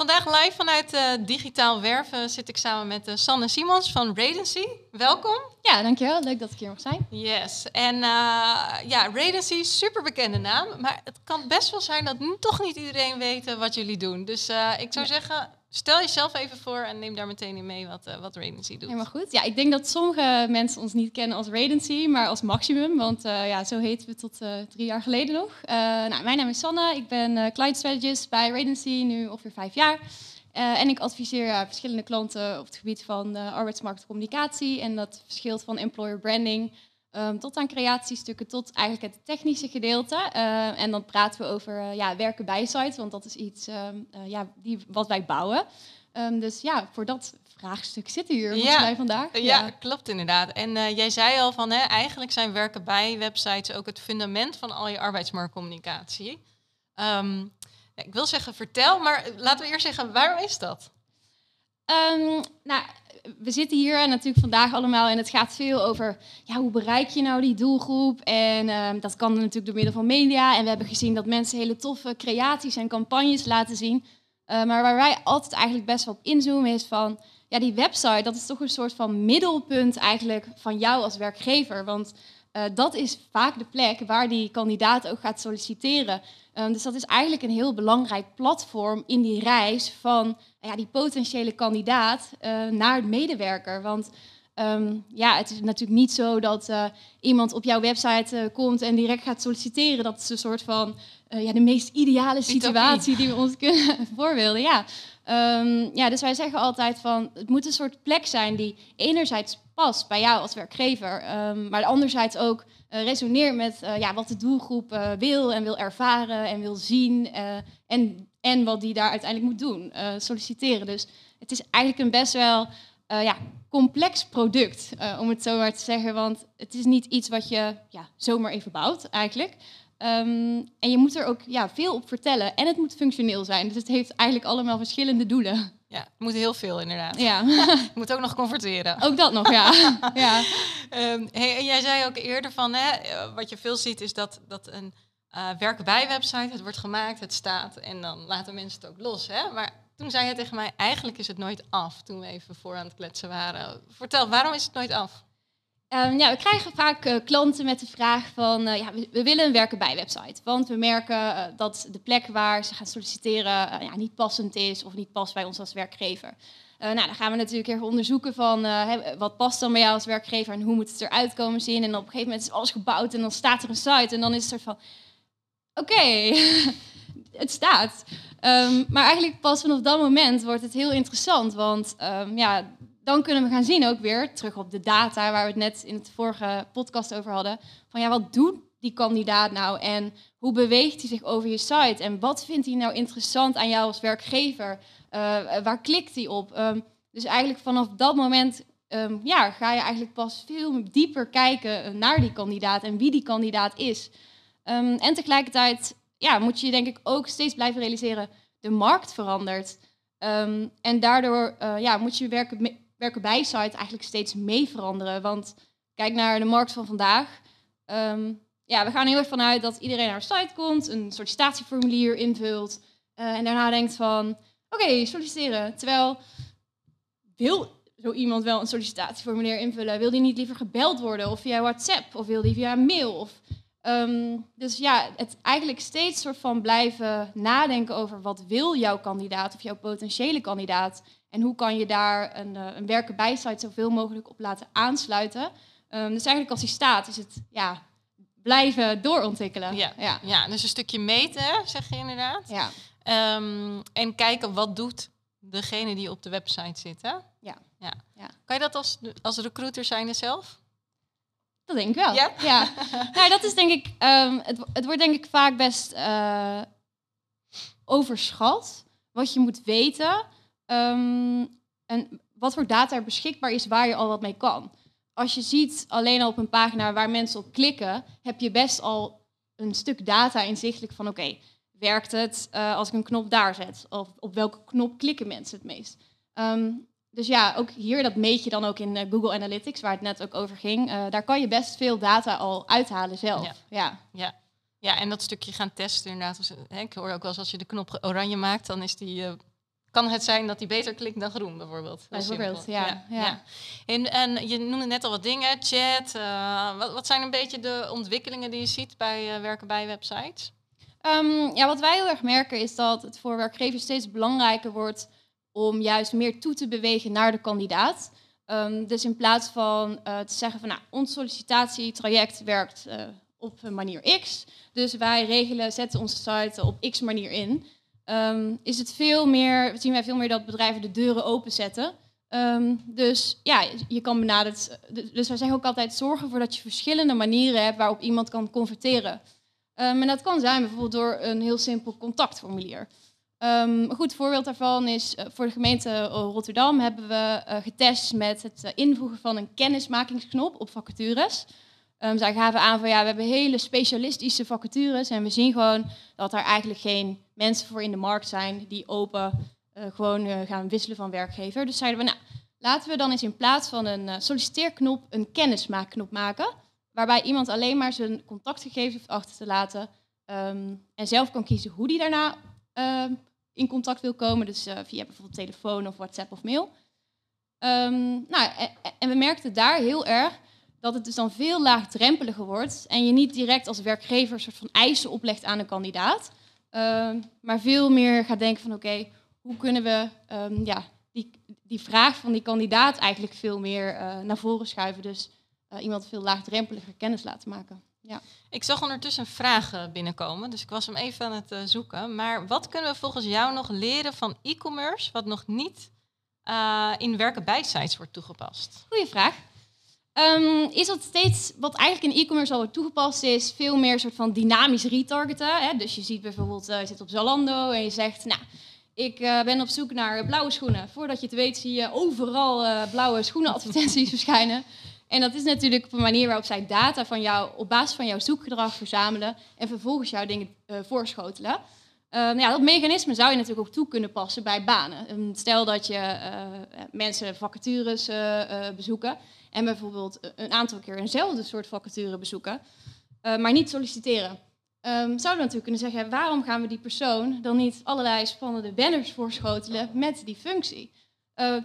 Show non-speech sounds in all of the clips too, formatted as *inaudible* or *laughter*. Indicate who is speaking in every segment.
Speaker 1: Vandaag live vanuit uh, Digitaal Werven zit ik samen met uh, Sanne Simons van Radency. Welkom.
Speaker 2: Ja, dankjewel. Leuk dat ik hier mag zijn.
Speaker 1: Yes. En uh, ja, Radency, super bekende naam. Maar het kan best wel zijn dat toch niet iedereen weet wat jullie doen. Dus ik zou zeggen, Stel jezelf even voor en neem daar meteen in mee wat, uh, wat Radency doet.
Speaker 2: Helemaal goed. Ja, ik denk dat sommige mensen ons niet kennen als Radency, maar als Maximum. Want uh, ja, zo heten we tot uh, drie jaar geleden nog. nou, mijn naam is Sanne. Ik ben client strategist bij Radency, nu ongeveer vijf jaar. en ik adviseer verschillende klanten op het gebied van arbeidsmarktcommunicatie. En dat verschilt van employer branding Um, tot aan creatiestukken, tot eigenlijk het technische gedeelte. Uh, en dan praten we over uh, ja, werken bij sites, want dat is iets um, uh, ja, die, wat wij bouwen. Um, dus ja, voor dat vraagstuk zitten hier ja. wij vandaag.
Speaker 1: Ja, ja, klopt inderdaad. En jij zei al van, hè, eigenlijk zijn werken bij websites ook het fundament van al je arbeidsmarktcommunicatie. ik wil zeggen vertel, maar laten we eerst zeggen, waarom is dat?
Speaker 2: Nou, we zitten hier natuurlijk vandaag allemaal en het gaat veel over ja, hoe bereik je nou die doelgroep. En uh, dat kan natuurlijk door middel van media. En we hebben gezien dat mensen hele toffe creaties en campagnes laten zien. Uh, maar waar wij altijd eigenlijk best wel op inzoomen is van, ja, die website, dat is toch een soort van middelpunt eigenlijk van jou als werkgever. Want uh, dat is vaak de plek waar die kandidaat ook gaat solliciteren. Um, dus dat is eigenlijk een heel belangrijk platform in die reis van ja, die potentiële kandidaat uh, naar medewerker. Want um, ja, het is natuurlijk niet zo dat uh, iemand op jouw website komt en direct gaat solliciteren. Dat is een soort van ja, de meest ideale situatie die we ons kunnen *laughs* voorbeelden. Ja. Um, ja, dus wij zeggen altijd van het moet een soort plek zijn die enerzijds past bij jou als werkgever, um, maar anderzijds ook uh, resoneert met uh, ja, wat de doelgroep uh, wil en wil ervaren en wil zien en, en wat die daar uiteindelijk moet doen, solliciteren. Dus het is eigenlijk een best wel ja, complex product, om het zo maar te zeggen, want het is niet iets wat je ja, zomaar even bouwt eigenlijk. Um, en je moet er ook ja, veel op vertellen. En het moet functioneel zijn. Dus het heeft eigenlijk allemaal verschillende doelen.
Speaker 1: Ja, het moet heel veel inderdaad.
Speaker 2: Ja. *laughs*
Speaker 1: je moet ook nog converteren.
Speaker 2: Ook dat nog, ja. *laughs* ja.
Speaker 1: Um, hey, en jij zei ook eerder van, hè, eh, wat je veel ziet is dat, dat een uh, werken bij website, het wordt gemaakt, het staat en dan laten mensen het ook los. Hè? Maar toen zei je tegen mij, eigenlijk is het nooit af toen we even voor aan het kletsen waren. Vertel, waarom is het nooit af?
Speaker 2: Um, ja, we krijgen vaak uh, klanten met de vraag van, uh, ja, we, willen een werken bij website. Want we merken uh, dat de plek waar ze gaan solliciteren ja, niet passend is of niet past bij ons als werkgever. nou, dan gaan we natuurlijk even onderzoeken van wat past dan bij jou als werkgever en hoe moet het eruit komen zien. En op een gegeven moment is alles gebouwd en dan staat er een site en dan is het soort van, oké, *laughs* het staat. Um, maar eigenlijk pas vanaf dat moment wordt het heel interessant, want um, ja, dan kunnen we gaan zien ook weer, terug op de data waar we het net in het vorige podcast over hadden, van ja, wat doet die kandidaat nou en hoe beweegt hij zich over je site en wat vindt hij nou interessant aan jou als werkgever? Uh, waar klikt hij op? Um, dus eigenlijk vanaf dat moment um, ja, ga je eigenlijk pas veel dieper kijken naar die kandidaat en wie die kandidaat is. Um, en tegelijkertijd ja, moet je denk ik ook steeds blijven realiseren, de markt verandert. en daardoor ja, moet je werken werken bij site eigenlijk steeds mee veranderen. Want kijk naar de markt van vandaag. Um, ja, we gaan heel erg vanuit dat iedereen naar site komt, een sollicitatieformulier invult uh, en daarna denkt van, oké, solliciteren. Terwijl, wil zo iemand wel een sollicitatieformulier invullen? Wil die niet liever gebeld worden of via WhatsApp of wil die via mail? Of, um, dus ja, het eigenlijk steeds soort van blijven nadenken over wat wil jouw kandidaat of jouw potentiële kandidaat en hoe kan je daar een, uh, een werken bij site zoveel mogelijk op laten aansluiten. Um, dus eigenlijk als die staat, is het ja, blijven doorontwikkelen.
Speaker 1: Ja, ja. ja dus een stukje meten, zeg je inderdaad.
Speaker 2: Ja.
Speaker 1: Um, en kijken wat doet degene die op de website zit. Hè?
Speaker 2: Ja.
Speaker 1: ja. ja. Kan je dat als, als recruiter zijn zelf?
Speaker 2: Dat denk ik wel. Ja. ja. *laughs* nou, dat is denk ik, um, het, het wordt denk ik vaak best uh, overschat wat je moet weten ehm, en wat voor data er beschikbaar is waar je al wat mee kan. Als je ziet alleen al op een pagina waar mensen op klikken, heb je best al een stuk data inzichtelijk van oké, werkt het uh, als ik een knop daar zet? Of op welke knop klikken mensen het meest? Ehm, dus ja, ook hier, dat meet je dan ook in uh, Google Analytics, waar het net ook over ging. Uh, daar kan je best veel data al uithalen zelf.
Speaker 1: Ja.
Speaker 2: ja.
Speaker 1: ja. Ja, en dat stukje gaan testen inderdaad. Hè, ik hoor ook wel eens als je de knop oranje maakt, dan is die, kan het zijn dat die beter klikt dan groen bijvoorbeeld.
Speaker 2: Bijvoorbeeld, ja.
Speaker 1: ja,
Speaker 2: ja.
Speaker 1: ja. En, en je noemde net al wat dingen, chat. Uh, wat, wat zijn een beetje de ontwikkelingen die je ziet bij uh, werken bij websites?
Speaker 2: Um, ja, wat wij heel erg merken is dat het voor werkgevers steeds belangrijker wordt om juist meer toe te bewegen naar de kandidaat. Um, dus in plaats van uh, te zeggen van nou, ons sollicitatietraject werkt op manier X, dus wij regelen, zetten onze site op X manier in, um, is het veel meer, zien wij veel meer dat bedrijven de deuren openzetten. Um, dus ja, je kan benaderd. Dus wij zeggen ook altijd: zorg ervoor dat je verschillende manieren hebt waarop iemand kan converteren. Um, en dat kan zijn bijvoorbeeld door een heel simpel contactformulier. Um, een goed voorbeeld daarvan is uh, voor de gemeente Rotterdam hebben we uh, getest met het invoegen van een kennismakingsknop op vacatures. Um, zij gaven aan van ja, we hebben hele specialistische vacatures en we zien gewoon dat er eigenlijk geen mensen voor in de markt zijn die open uh, gewoon uh, gaan wisselen van werkgever. Dus zeiden we, nou, laten we dan eens in plaats van een uh, solliciteerknop een kennismaakknop maken, waarbij iemand alleen maar zijn contactgegevens hoeft achter te laten um, en zelf kan kiezen hoe die daarna in contact wil komen, dus via bijvoorbeeld telefoon of WhatsApp of mail. Nou, en we merkten daar heel erg dat het dus dan veel laagdrempeliger wordt en je niet direct als werkgever een soort van eisen oplegt aan een kandidaat, uh, maar veel meer gaat denken van oké, okay, hoe kunnen we um, ja, die, die vraag van die kandidaat eigenlijk veel meer uh, naar voren schuiven. Dus uh, iemand veel laagdrempeliger kennis laten maken. Ja.
Speaker 1: Ik zag ondertussen een vraag binnenkomen, dus ik was hem even aan het uh, zoeken. Maar wat kunnen we volgens jou nog leren van e-commerce wat nog niet in werken bij sites wordt toegepast?
Speaker 2: Goeie vraag. Um, is dat steeds, wat eigenlijk in e-commerce al wordt toegepast, is veel meer soort van dynamisch retargeten. Hè? Dus je ziet bijvoorbeeld, uh, je zit op Zalando en je zegt, nou, ik uh, ben op zoek naar blauwe schoenen. Voordat je het weet zie je overal uh, blauwe schoenenadvertenties *laughs* verschijnen. En dat is natuurlijk op een manier waarop zij data van jou, op basis van jouw zoekgedrag verzamelen en vervolgens jouw dingen voorschotelen. Uh, ja, dat mechanisme zou je natuurlijk ook toe kunnen passen bij banen. Um, stel dat je uh, mensen vacatures uh, bezoeken en bijvoorbeeld een aantal keer eenzelfde soort vacature bezoeken, maar niet solliciteren. Um, zouden we natuurlijk kunnen zeggen, waarom gaan we die persoon dan niet allerlei spannende banners voorschotelen met die functie?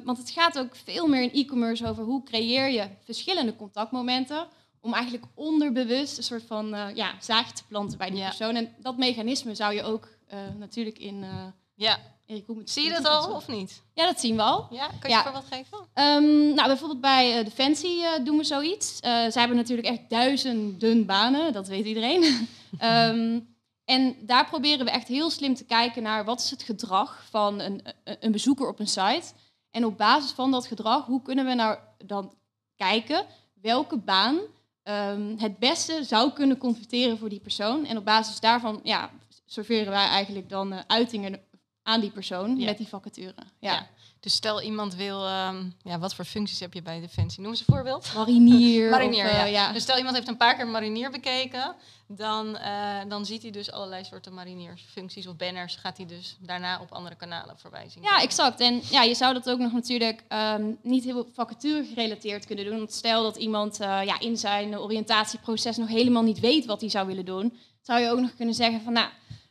Speaker 2: Want het gaat ook veel meer in e-commerce over hoe creëer je verschillende contactmomenten om eigenlijk onderbewust een soort van uh, ja, zaadje te planten bij die
Speaker 1: Ja.
Speaker 2: persoon. En dat mechanisme zou je ook uh, natuurlijk in, uh,
Speaker 1: Ja,
Speaker 2: in
Speaker 1: zie je dat al of niet?
Speaker 2: Ja, dat zien we al.
Speaker 1: Ja, kan je
Speaker 2: Ja.
Speaker 1: er wat geven?
Speaker 2: Ehm, nou, bijvoorbeeld bij Defensie doen we zoiets. Zij hebben natuurlijk echt duizenden banen, dat weet iedereen. *laughs* Ehm, en daar proberen we echt heel slim te kijken naar wat is het gedrag van een- een bezoeker op een site. En op basis van dat gedrag, hoe kunnen we nou dan kijken welke baan ehm, het beste zou kunnen converteren voor die persoon. En op basis daarvan ja, serveren wij eigenlijk dan eh, uitingen aan die persoon
Speaker 1: Ja.
Speaker 2: met die vacature. Ja.
Speaker 1: Ja. Dus stel iemand wil, ehm, ja, wat voor functies heb je bij Defensie? Noem een voorbeeld.
Speaker 2: Marinier. *laughs*
Speaker 1: Marinier,
Speaker 2: of, eh,
Speaker 1: ja.
Speaker 2: ja.
Speaker 1: Dus stel iemand heeft een paar keer marinier bekeken, dan, eh, dan ziet hij dus allerlei soorten mariniersfuncties of banners. Gaat hij dus daarna op andere kanalen voorbij zien.
Speaker 2: Ja, exact. En ja, je zou dat ook nog natuurlijk ehm, niet heel vacature gerelateerd kunnen doen. Want stel dat iemand eh, ja, in zijn oriëntatieproces nog helemaal niet weet wat hij zou willen doen, zou je ook nog kunnen zeggen van nou,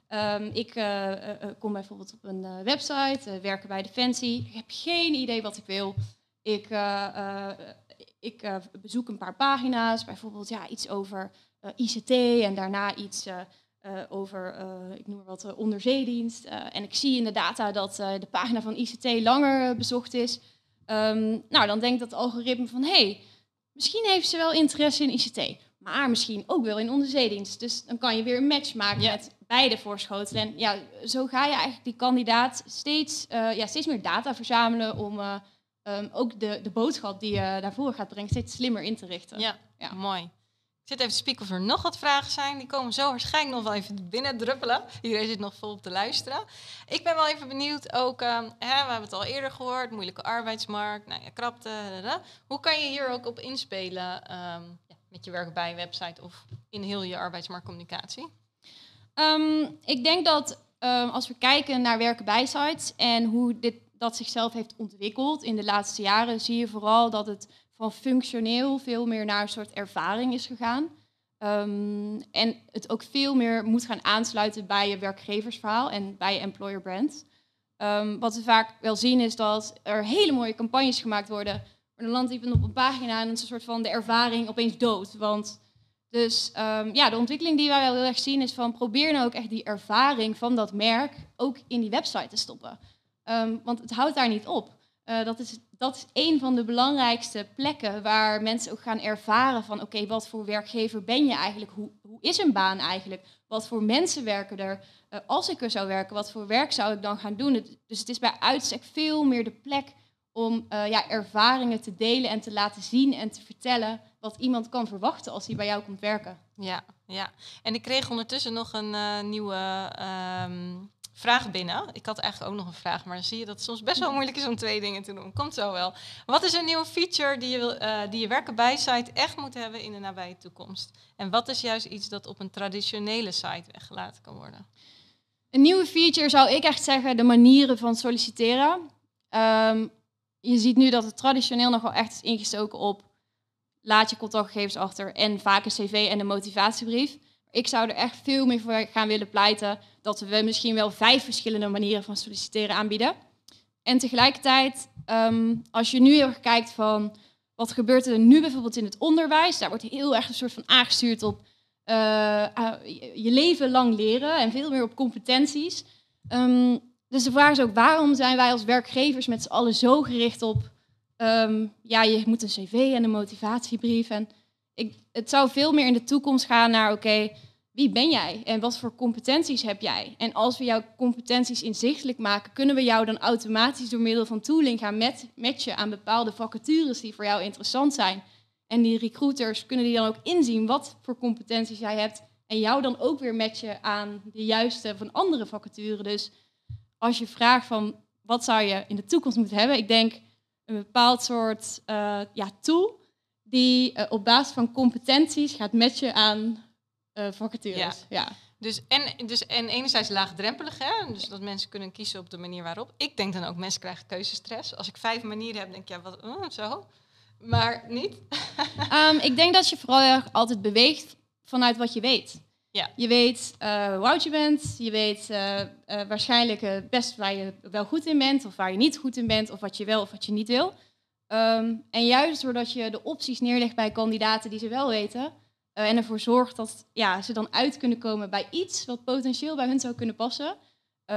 Speaker 2: ehm, ik eh, eh, eh, kom bijvoorbeeld op een website, werken bij Defensie. Ik heb geen idee wat ik wil. Ik, ik bezoek een paar pagina's, bijvoorbeeld ja, iets over ICT en daarna iets over, ik noem maar wat, onderzeedienst. En ik zie in de data dat de pagina van ICT langer bezocht is. Ehm, nou, dan denkt dat algoritme van, hé, hey, misschien heeft ze wel interesse in ICT, maar misschien ook wel in onderzeedienst. Dus dan kan je weer een match maken
Speaker 1: Ja.
Speaker 2: met beide voorschotelen. En ja, zo ga je eigenlijk die kandidaat steeds, eh, ja, steeds meer data verzamelen om eh, ehm, ook de, de boodschap die je daarvoor gaat brengen steeds slimmer in te richten.
Speaker 1: Ja,
Speaker 2: Ja.
Speaker 1: mooi. Ik zit even te spieken of er nog wat vragen zijn. Die komen zo waarschijnlijk nog wel even binnen druppelen. Iedereen zit nog volop te luisteren. Ik ben wel even benieuwd ook, uh, hè, we hebben het al eerder gehoord, moeilijke arbeidsmarkt, nou ja, krapte. Hoe kan je hier ook op inspelen um, ja, met je werk bij website of in heel je arbeidsmarktcommunicatie?
Speaker 2: Um, ik denk dat um, als we kijken naar werken bij sites en hoe dit, dat zichzelf heeft ontwikkeld in de laatste jaren, zie je vooral dat het van functioneel veel meer naar een soort ervaring is gegaan. Um, en het ook veel meer moet gaan aansluiten bij je werkgeversverhaal en bij je employer brand. Wat we vaak wel zien is dat er hele mooie campagnes gemaakt worden, maar dan landt iemand op een pagina en is een soort van de ervaring opeens dood. Want dus um, ja, de ontwikkeling die wij wel heel erg zien is van probeer nou ook echt die ervaring van dat merk ook in die website te stoppen. want het houdt daar niet op. Uh, dat, is, dat is een van de belangrijkste plekken waar mensen ook gaan ervaren van oké, wat voor werkgever ben je eigenlijk? Hoe, hoe is een baan eigenlijk? Wat voor mensen werken er? Uh, als ik er zou werken, wat voor werk zou ik dan gaan doen? Dus het is bij uitstek veel meer de plek om uh, ja, ervaringen te delen en te laten zien en te vertellen wat iemand kan verwachten als hij bij jou komt werken.
Speaker 1: Ja, ja. En ik kreeg ondertussen nog een nieuwe um vraag binnen. Ik had eigenlijk ook nog een vraag, maar dan zie je dat het soms best wel moeilijk is om twee dingen te doen. Komt zo wel. Wat is een nieuwe feature die je, wil, uh, die je werken bij site echt moet hebben in de nabije toekomst? En wat is juist iets dat op een traditionele site weggelaten kan worden?
Speaker 2: Een nieuwe feature zou ik echt zeggen de manieren van solliciteren. Um, je ziet nu dat het traditioneel nog wel echt is ingestoken op laat je contactgegevens achter en vaak een cv en een motivatiebrief. Ik zou er echt veel meer voor gaan willen pleiten dat we misschien wel vijf verschillende manieren van solliciteren aanbieden. En tegelijkertijd, um, als je nu heel erg kijkt van wat gebeurt er nu bijvoorbeeld in het onderwijs, daar wordt heel erg een soort van aangestuurd op uh, je leven lang leren en veel meer op competenties. Um, dus de vraag is ook, waarom zijn wij als werkgevers met z'n allen zo gericht op, um, ja, je moet een cv en een motivatiebrief. En ik, het zou veel meer in de toekomst gaan naar, oké, wie ben jij en wat voor competenties heb jij? En als we jouw competenties inzichtelijk maken, kunnen we jou dan automatisch door middel van tooling gaan matchen aan bepaalde vacatures die voor jou interessant zijn. En die recruiters kunnen die dan ook inzien wat voor competenties jij hebt en jou dan ook weer matchen aan de juiste van andere vacatures. Dus als je vraagt van wat zou je in de toekomst moeten hebben, ik denk een bepaald soort uh, ja, tool die uh, op basis van competenties gaat matchen aan uh, vacatures. Ja. ja.
Speaker 1: Dus, en, dus en enerzijds laagdrempelig, hè? dus dat mensen kunnen kiezen op de manier waarop. Ik denk dan ook, mensen krijgen keuzestress. Als ik vijf manieren heb, denk ik, ja, wat, oh, zo. Maar niet.
Speaker 2: um, ik denk dat je vooral altijd beweegt vanuit wat je weet. Ja. Je weet uh, hoe oud je bent, je weet uh, uh, waarschijnlijk best waar je wel goed in bent of waar je niet goed in bent, of wat je wel of wat je niet wil. Um, en juist doordat je de opties neerlegt bij kandidaten die ze wel weten, en ervoor zorgt dat ja, ze dan uit kunnen komen bij iets wat potentieel bij hun zou kunnen passen.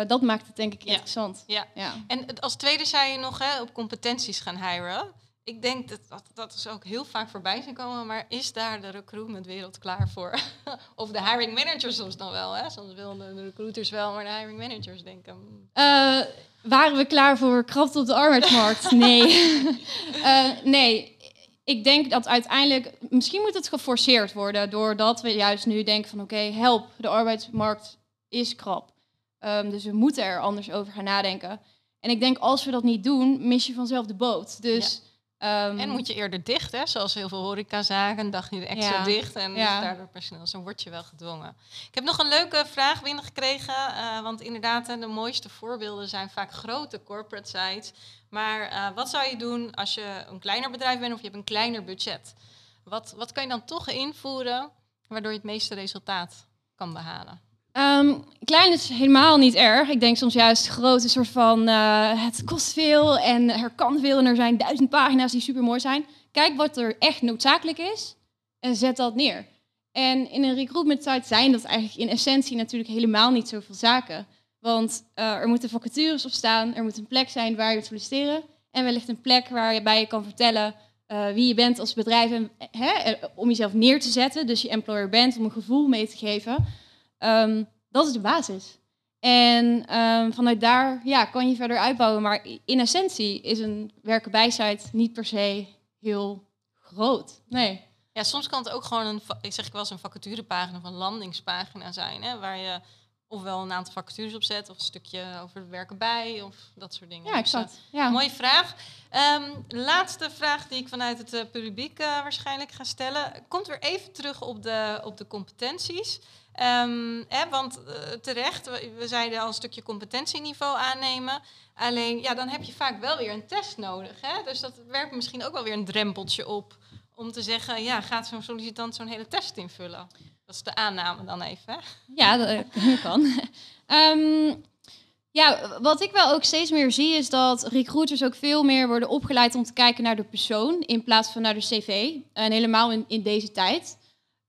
Speaker 2: Dat maakt het denk ik interessant.
Speaker 1: Ja. ja. En als tweede zei je nog hè, op competenties gaan hiren. Ik denk dat, dat dat is ook heel vaak voorbij zien komen, maar is daar de recruitmentwereld klaar voor? *laughs* of de hiring managers soms dan wel, hè? Soms willen de recruiters wel, maar de hiring managers denken...
Speaker 2: Uh, waren we klaar voor krapte op de arbeidsmarkt? *laughs* nee. *laughs* nee, ik denk dat uiteindelijk, misschien moet het geforceerd worden, doordat we juist nu denken van oké, okay, help, de arbeidsmarkt is krap. Um, dus we moeten er anders over gaan nadenken. En ik denk als we dat niet doen, mis je vanzelf de boot. Dus,
Speaker 1: ja. Um, en moet je eerder dicht, hè? zoals heel veel horecazaken, een dagje extra ja. dicht en ja. daardoor personeel. Dus dan word je wel gedwongen. Ik heb nog een leuke vraag binnengekregen, uh, want inderdaad, de mooiste voorbeelden zijn vaak grote corporate sites maar uh, wat zou je doen als je een kleiner bedrijf bent of je hebt een kleiner budget? Wat, wat kan je dan toch invoeren waardoor je het meeste resultaat kan behalen?
Speaker 2: Um, klein is helemaal niet erg. Ik denk soms juist groot een soort van uh, het kost veel en er kan veel en er zijn duizend pagina's die super mooi zijn. Kijk wat er echt noodzakelijk is en zet dat neer. En in een recruitment site zijn dat eigenlijk in essentie natuurlijk helemaal niet zoveel zaken. Want uh, er moeten vacatures op staan, er moet een plek zijn waar je solliciteren. En wellicht een plek waarbij je kan vertellen uh, wie je bent als bedrijf. En, hè, eh, om jezelf neer te zetten, dus je employer bent, om een gevoel mee te geven. Um, dat is de basis. En um, vanuit daar ja, kan je verder uitbouwen. Maar in essentie is een werken bij site niet per se heel groot. Nee.
Speaker 1: Ja, soms kan het ook gewoon een, ik zeg ik wel eens een vacaturepagina of een landingspagina zijn, hè, waar je ofwel een aantal vacatures opzet of een stukje over het werken bij of dat soort dingen.
Speaker 2: Ja, exact. Dus, ja.
Speaker 1: Mooie vraag. Um, laatste vraag die ik vanuit het uh, publiek uh, waarschijnlijk ga stellen. Komt weer even terug op de, op de competenties. Um, hè, want uh, terecht, we, zeiden al een stukje competentieniveau aannemen. Alleen, ja, dan heb je vaak wel weer een test nodig. Hè? Dus dat werpt misschien ook wel weer een drempeltje op om te zeggen, ja, gaat zo'n sollicitant zo'n hele test invullen? Dat is de aanname dan even. Hè?
Speaker 2: Ja, dat *laughs* kan. um, ja, wat ik wel ook steeds meer zie is dat recruiters ook veel meer worden opgeleid om te kijken naar de persoon in plaats van naar de cv. En helemaal in, in deze tijd.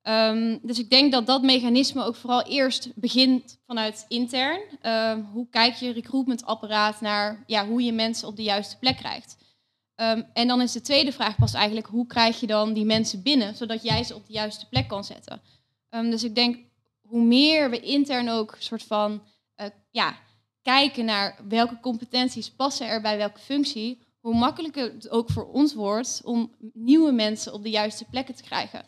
Speaker 2: Um, dus ik denk dat dat mechanisme ook vooral eerst begint vanuit intern. Um, hoe kijk je recruitmentapparaat naar ja, hoe je mensen op de juiste plek krijgt? Um, en dan is de tweede vraag pas eigenlijk, hoe krijg je dan die mensen binnen, zodat jij ze op de juiste plek kan zetten? dus ik denk, hoe meer we intern ook soort van uh, ja, kijken naar welke competenties passen er bij welke functie, hoe makkelijker het ook voor ons wordt om nieuwe mensen op de juiste plekken te krijgen.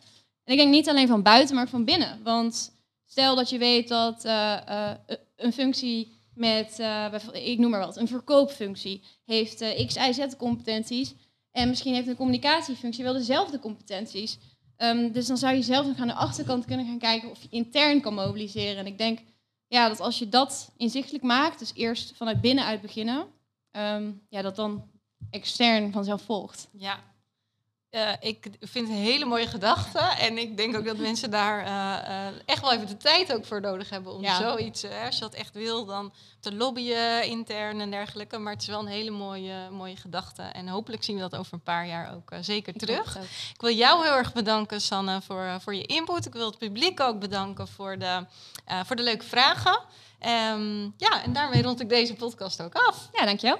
Speaker 2: En ik denk niet alleen van buiten, maar van binnen. Want stel dat je weet dat uh, uh, een functie met, uh, ik noem maar wat, een verkoopfunctie heeft x, y, z competenties. En misschien heeft een communicatiefunctie wel dezelfde competenties. Um, dus dan zou je zelf nog aan de achterkant kunnen gaan kijken of je intern kan mobiliseren. En ik denk ja, dat als je dat inzichtelijk maakt, dus eerst vanuit binnenuit beginnen, um, ja, dat dan extern vanzelf volgt.
Speaker 1: Ja, uh, ik vind het een hele mooie gedachte. En ik denk ook dat mensen daar uh, uh, echt wel even de tijd ook voor nodig hebben om ja. zoiets, als je dat echt wil, dan te lobbyen intern en dergelijke. Maar het is wel een hele mooie, mooie gedachte. En hopelijk zien we dat over een paar jaar ook zeker terug. Ik wil jou heel erg bedanken, Sanne, voor, voor je input. Ik wil het publiek ook bedanken voor de, voor de leuke vragen. Um, ja, en daarmee rond ik deze podcast ook af.
Speaker 2: Ja, dankjewel.